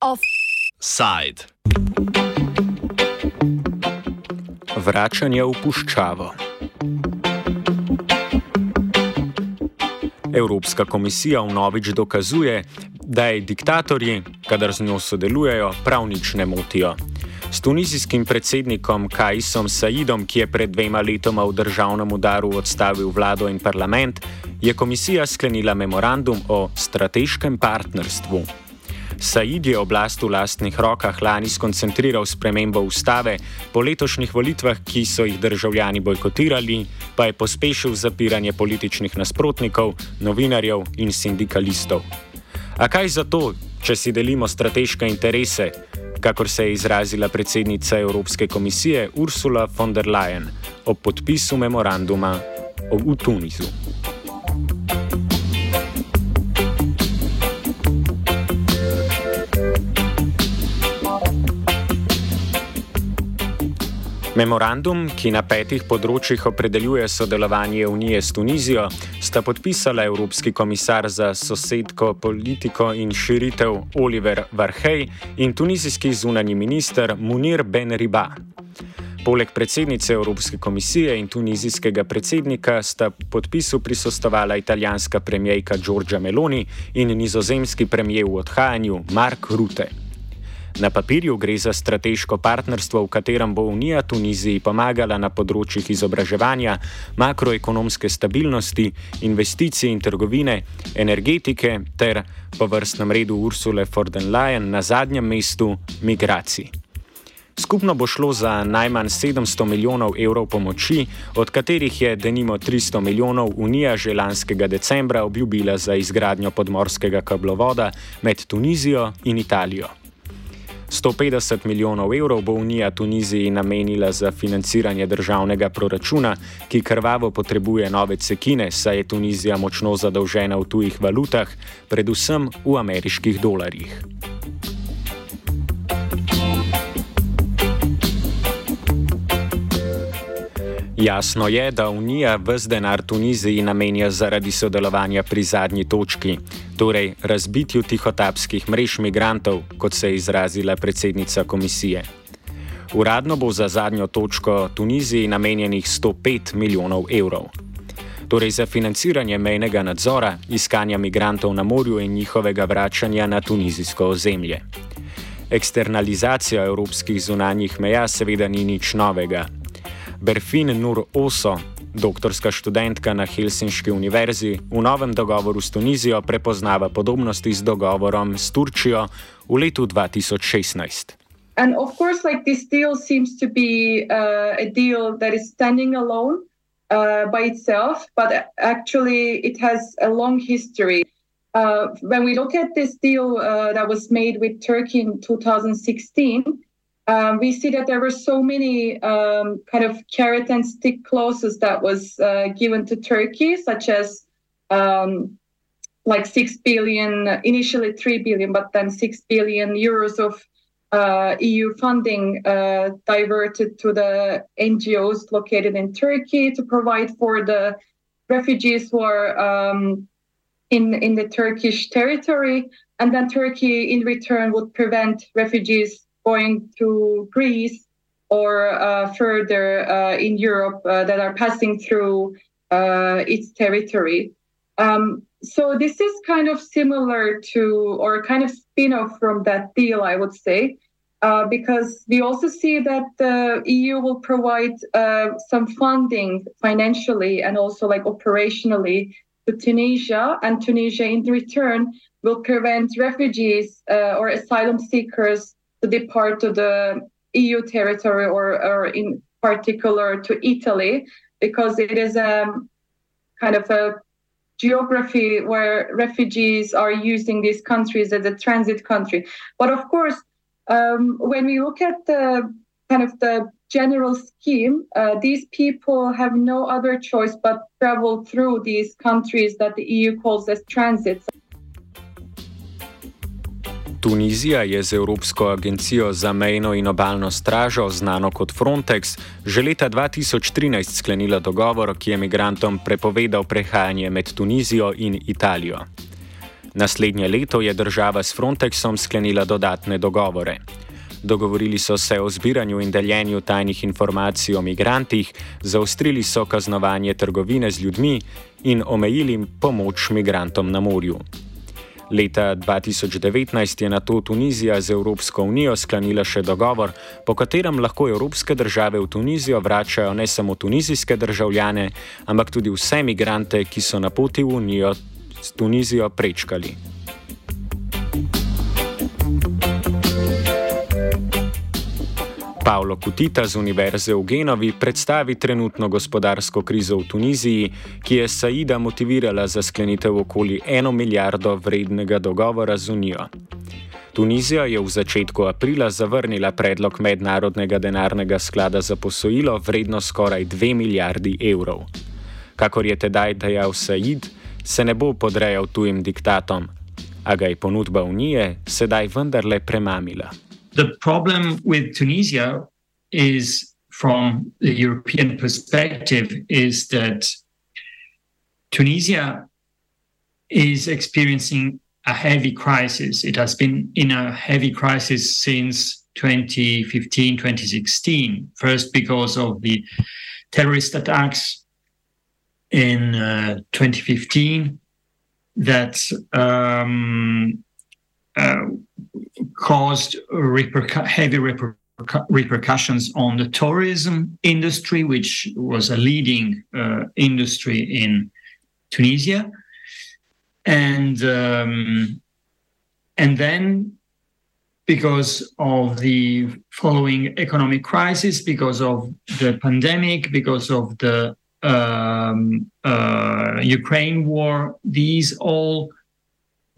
Offside. Vračanje v puščavo. Evropska komisija vnovič dokazuje, da je diktatorji, kadar z njo sodelujejo, prav nič ne motijo. S tunizijskim predsednikom Kajsom Saidom, ki je pred dvema letoma v državnem udaru odstavil vlado in parlament, je komisija sklenila memorandum o strateškem partnerstvu. Said je oblast v lastnih rokah lani skoncentriral spremembo ustave, po letošnjih volitvah, ki so jih državljani bojkotirali, pa je pospešil zapiranje političnih nasprotnikov, novinarjev in sindikalistov. A kaj za to, če si delimo strateške interese, kakor se je izrazila predsednica Evropske komisije Ursula von der Leyen ob podpisu memoranduma v Tunisu? Memorandum, ki na petih področjih opredeljuje sodelovanje Unije s Tunizijo, sta podpisala Evropski komisar za sosedko politiko in širitev Oliver Varhej in tunizijski zunani minister Munir Ben Riba. Poleg predsednice Evropske komisije in tunizijskega predsednika sta podpisu prisostovala italijanska premijejka Giorgia Meloni in nizozemski premijer v odhajanju Mark Rutte. Na papirju gre za strateško partnerstvo, v katerem bo Unija Tuniziji pomagala na področjih izobraževanja, makroekonomske stabilnosti, investicij in trgovine, energetike ter po vrstnem redu Ursule von der Leyen na zadnjem mestu migracij. Skupno bo šlo za najmanj 700 milijonov evrov pomoči, od katerih je denimo 300 milijonov Unija že lanskega decembra obljubila za izgradnjo podmorskega kablovoda med Tunizijo in Italijo. 150 milijonov evrov bo Unija Tuniziji namenila za financiranje državnega proračuna, ki krvavo potrebuje nove cekine, saj je Tunizija močno zadolžena v tujih valutah, predvsem v ameriških dolarjih. Jasno je, da Unija vse denar Tuniziji namenja zaradi sodelovanja pri zadnji točki, torej razbitju tihotapskih mrež migrantov, kot se je izrazila predsednica komisije. Uradno bo za zadnjo točko Tuniziji namenjenih 105 milijonov evrov. Torej za financiranje mejnega nadzora, iskanja migrantov na morju in njihovega vračanja na tunizijsko ozemlje. Eksternalizacija evropskih zunanjih meja seveda ni nič novega, Berfin Nur Oso, doktorska študentka na Helsinški univerzi, v novem dogovoru s Tunizijo prepoznava podobnosti z dogovorom s Turčijo v letu 2016. And of course, like this deal seems to be uh, a deal that is standing alone uh, by itself, but actually it has a long history. Uh, when we look at this deal uh, that was made with Turkey in 2016, um, we see that there were so many um, kind of carrot and stick clauses that was uh, given to Turkey, such as um, like six billion, initially three billion, but then six billion euros of uh, EU funding uh, diverted to the NGOs located in Turkey to provide for the refugees who are um, in in the Turkish territory, and then Turkey in return would prevent refugees going to Greece or uh, further uh, in Europe uh, that are passing through uh, its territory. Um, so this is kind of similar to, or kind of spin-off from that deal, I would say, uh, because we also see that the EU will provide uh, some funding financially and also like operationally to Tunisia, and Tunisia in return will prevent refugees or asylum seekers to depart to the EU territory or, or in particular to Italy, because it is a um, kind of a geography where refugees are using these countries as a transit country. But of course, um, when we look at the kind of the general scheme, uh, these people have no other choice but travel through these countries that the EU calls as transits. Tunizija je z Evropsko agencijo za mejno in obaljno stražo, znano kot Frontex, že leta 2013 sklenila dogovor, ki je migrantom prepovedal prehajanje med Tunizijo in Italijo. Naslednje leto je država s Frontexom sklenila dodatne dogovore. Dogovorili so se o zbiranju in deljenju tajnih informacij o migrantih, zaostrili so kaznovanje trgovine z ljudmi in omejili pomoč migrantom na morju. Leta 2019 je na to Tunizija z Evropsko unijo sklenila še dogovor, po katerem lahko evropske države v Tunizijo vračajo ne samo tunizijske državljane, ampak tudi vse migrante, ki so na poti v unijo s Tunizijo prečkali. Paolo Kutita z Univerze v Genovi predstavi trenutno gospodarsko krizo v Tuniziji, ki je Saida motivirala za sklenitev okoli eno milijardo vrednega dogovora z Unijo. Tunizija je v začetku aprila zavrnila predlog Mednarodnega denarnega sklada za posojilo vredno skoraj 2 milijardi evrov. Kakor je tedaj dejal Said, se ne bo podrejal tujim diktatom, a ga je ponudba Unije sedaj vendarle premamila. The problem with Tunisia is, from the European perspective, is that Tunisia is experiencing a heavy crisis. It has been in a heavy crisis since 2015, 2016. First, because of the terrorist attacks in uh, 2015 that um, caused repercu- heavy repercu- repercussions on the tourism industry, which was a leading uh, industry in Tunisia, and um, and then because of the following economic crisis, because of the pandemic, because of the um, uh, Ukraine war, these all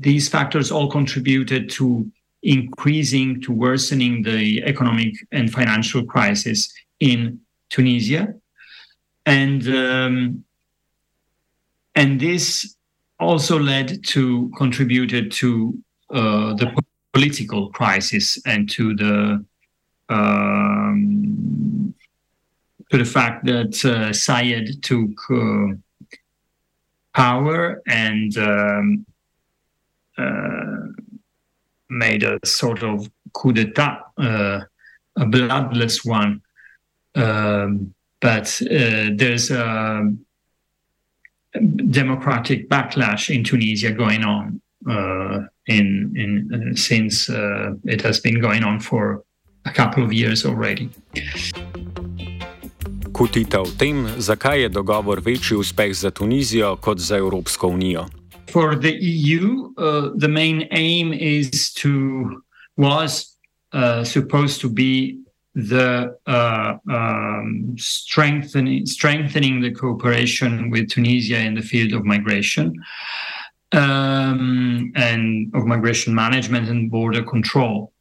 these factors all contributed to increasing, to worsening the economic and financial crisis in Tunisia. And, um, and this also led to, contributed to uh, the political crisis and to the um, to the fact that uh, Saied took uh, power and um, made a sort of coup d'etat, uh, a bloodless one. Um, but uh, there's a democratic backlash in Tunisia going on uh, in, in since it has been going on for a couple of years already. Cuttitta o tem, zakaj je dogovor večji uspeh za Tunizijo kot za Evropsko unijo. For the EU, uh, the main aim is to was uh, supposed to be the uh, um, strengthening strengthening the cooperation with Tunisia in the field of migration um, and of migration management and border control.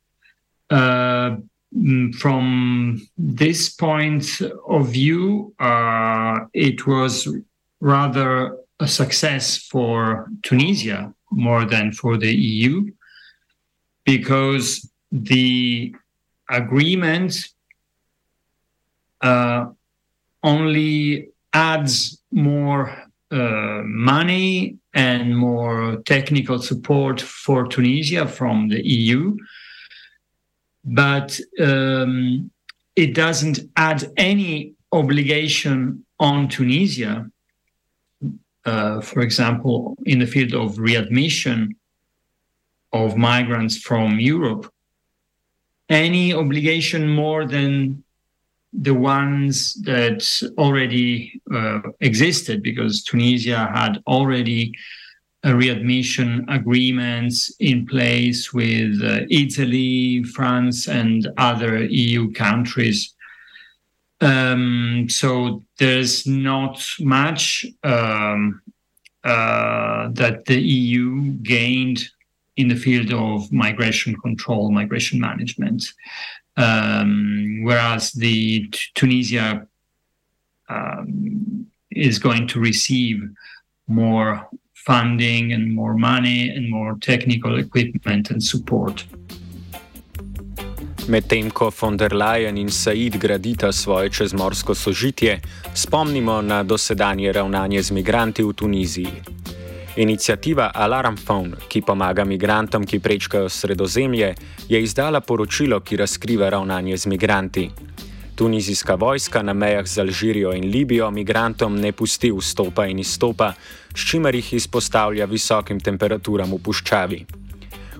Uh, mm, from this point of view, uh, it was rather a success for Tunisia more than for the EU because the agreement uh, only adds more uh, money and more technical support for Tunisia from the EU, but um, it doesn't add any obligation on Tunisia uh, for example, in the field of readmission of migrants from Europe, any obligation more than the ones that already uh, existed, because Tunisia had already readmission agreements in place with uh, Italy, France, and other EU countries um, so there's not much um, uh, that the EU gained in the field of migration control, migration management, um, whereas the t- Tunisia um, is going to receive more funding and more money and more technical equipment and support. Medtem ko von der Leyen in Said gradita svoje čezmorsko sožitje, spomnimo na dosedanje ravnanje z migranti v Tuniziji. Inicijativa Alarm Phone, ki pomaga migrantom, ki prečkajo sredozemlje, je izdala poročilo, ki razkriva ravnanje z migranti. Tunizijska vojska na mejah z Alžirijo in Libijo migrantom ne pusti vstopa in izstopa, s čimer jih izpostavlja visokim temperaturam v puščavi.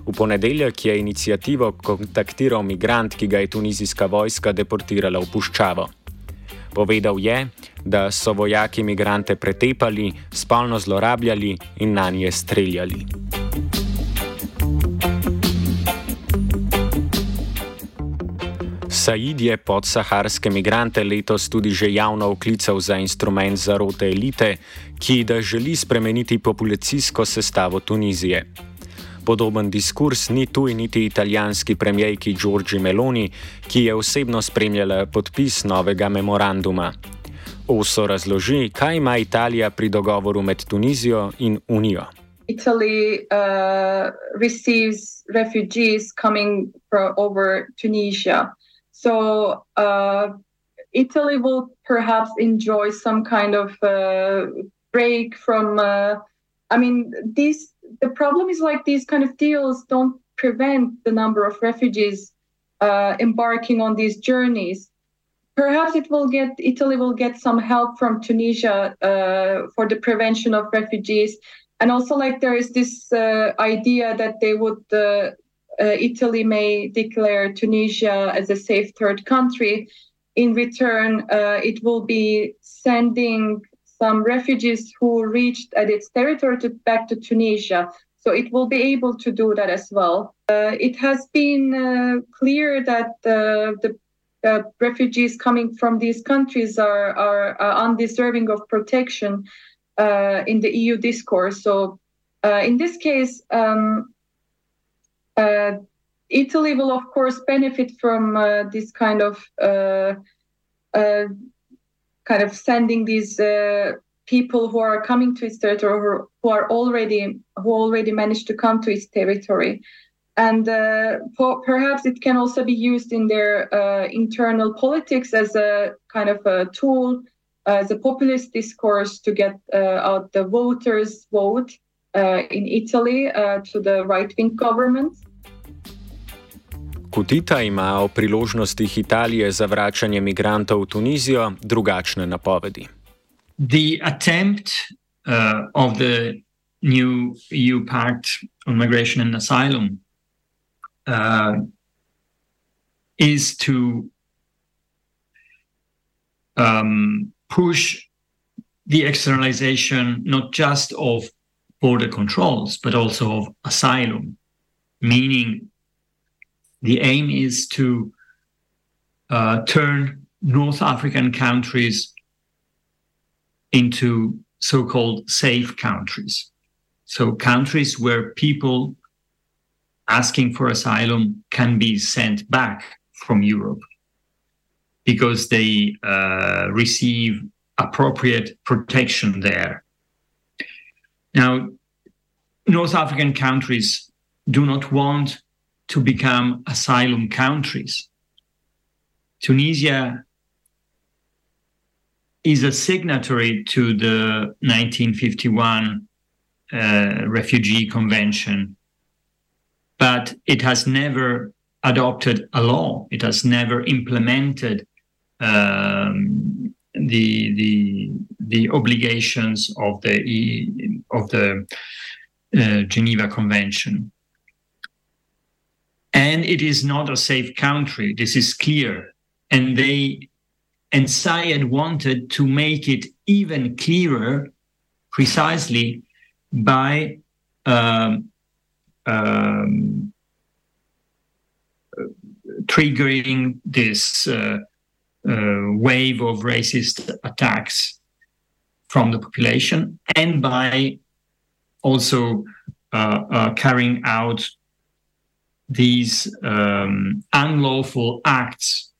V ponedeljek je inicijativo kontaktiral migrant, ki ga je tunizijska vojska deportirala v puščavo. Povedal je, da so vojaki migrante pretepali, spolno zlorabljali in na nje streljali. Said je podsaharske migrante letos tudi že javno oklical za instrument zarote elite, ki da želi spremeniti populacijsko sestavo Tunizije. Podoben diskurs ni tuj niti italijanski premijejki Giorgi Meloni, ki je osebno spremljala podpis novega memoranduma. Oso razloži, kaj ima Italija pri dogovoru med Tunizijo in Unijo. Italy uh, receives refugees coming from over Tunisia. So uh, Italy will perhaps enjoy some kind of uh, break from. Uh, I mean, these the problem is like these kind of deals don't prevent the number of refugees uh, embarking on these journeys. Perhaps it will get Italy will get some help from Tunisia uh, for the prevention of refugees, and also like there is this uh, idea that they would uh, Italy may declare Tunisia as a safe third country. In return, uh, it will be sending some refugees who reached at its territory to, back to Tunisia. So it will be able to do that as well. Uh, it has been uh, clear that uh, the uh, refugees coming from these countries are, are, undeserving of protection in the EU discourse. So in this case, um, uh, Italy will, of course, benefit from uh, this kind of uh, uh kind of sending these uh, people who are coming to its territory, or who are already who already managed to come to its territory, and uh, for, perhaps it can also be used in their internal politics as a kind of a tool, as a populist discourse to get out the voters' vote in Italy to the right-wing government. Kutita ima o priložnostih Italije za vračanje migrantov v Tunizijo drugačne napovedi. The attempt uh, of the new EU Pact on Migration and Asylum uh, is to um, push the externalization not just of border controls, but also of asylum, meaning the aim is to uh, turn North African countries into so called safe countries. So, countries where people asking for asylum can be sent back from Europe because they uh, receive appropriate protection there. Now, North African countries do not want to become asylum countries. Tunisia is a signatory to the 1951 uh, Refugee Convention, but it has never adopted a law. It has never implemented um, the the the obligations of the of the uh, Geneva Convention and it is not a safe country. This is clear. And they and Saied wanted to make it even clearer, precisely by um, um, triggering this uh, uh, wave of racist attacks from the population and by also uh, uh carrying out these um, unlawful acts,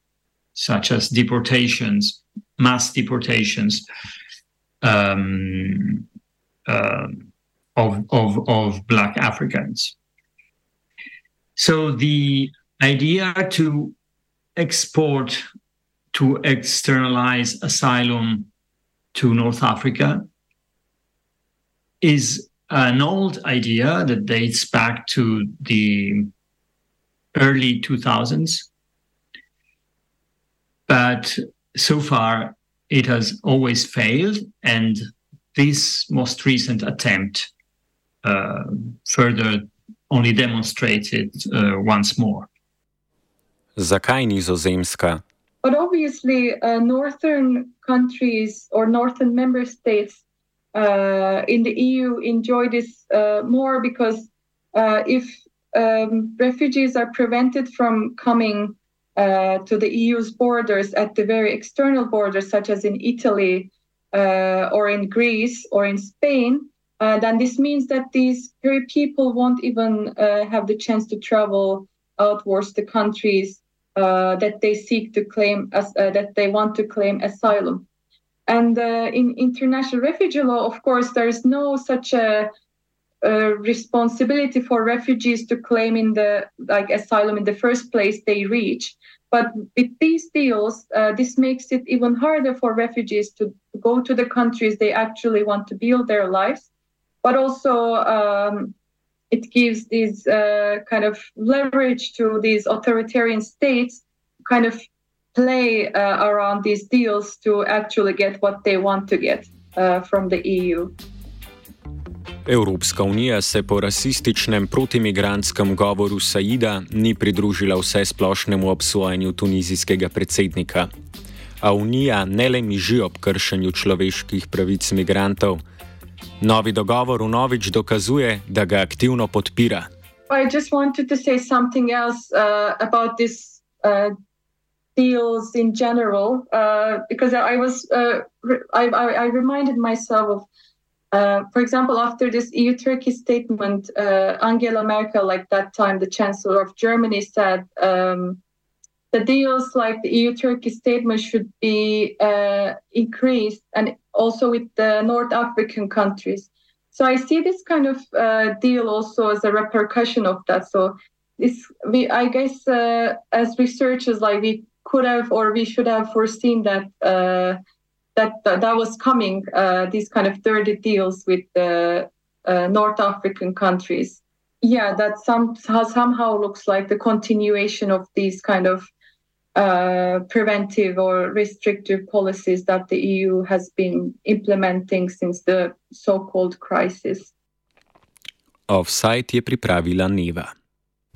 such as deportations, mass deportations, um, um, of, of, of Black Africans. So the idea to export, to externalize asylum to North Africa is an old idea that dates back to the early 2000s. But so far, it has always failed. And this most recent attempt uh, further only demonstrated uh, once more. Zakaj nizozemska? But obviously, uh, northern countries or northern member states uh, in the EU enjoy this uh, more because uh, if um, refugees are prevented from coming uh, to the EU's borders at the very external borders, such as in Italy uh, or in Greece or in Spain, then this means that these very people won't even have the chance to travel outwards the countries uh, that they seek to claim as uh, that they want to claim asylum. And uh, in international refugee law, of course, there is no such a, responsibility for refugees to claim in the like asylum in the first place they reach. But with these deals, uh, this makes it even harder for refugees to go to the countries they actually want to build their lives, but also um, it gives this uh, kind of leverage to these authoritarian states kind of play uh, around these deals to actually get what they want to get uh, from the EU. Evropska unija se po rasističnem protimigranskem govoru Saida ni pridružila vse splošnemu obsojanju tunizijskega predsednika. A unija ne le miži ob kršenju človeških pravic migrantov, Novi dogovor vnovič dokazuje, da ga aktivno podpira. I just wanted to say something else uh, about this uh, deals in general, uh, because I was uh, I, I, I, reminded myself of, uh, for example, after this EU-Turkey statement, uh, Angela Merkel, like that time, the Chancellor of Germany, said um, the deals like the EU-Turkey statement should be increased and also with the North African countries. So I see this kind of uh, deal also as a repercussion of that. So this, we, I guess, uh, as researchers, like we could have or we should have foreseen that uh, that, that, that was coming. Uh, these kind of dirty deals with the uh, North African countries. Yeah, that some somehow looks like the continuation of these kind of uh, preventive or restrictive policies that the EU has been implementing since the so called crisis. Offsite je pripravila Neva.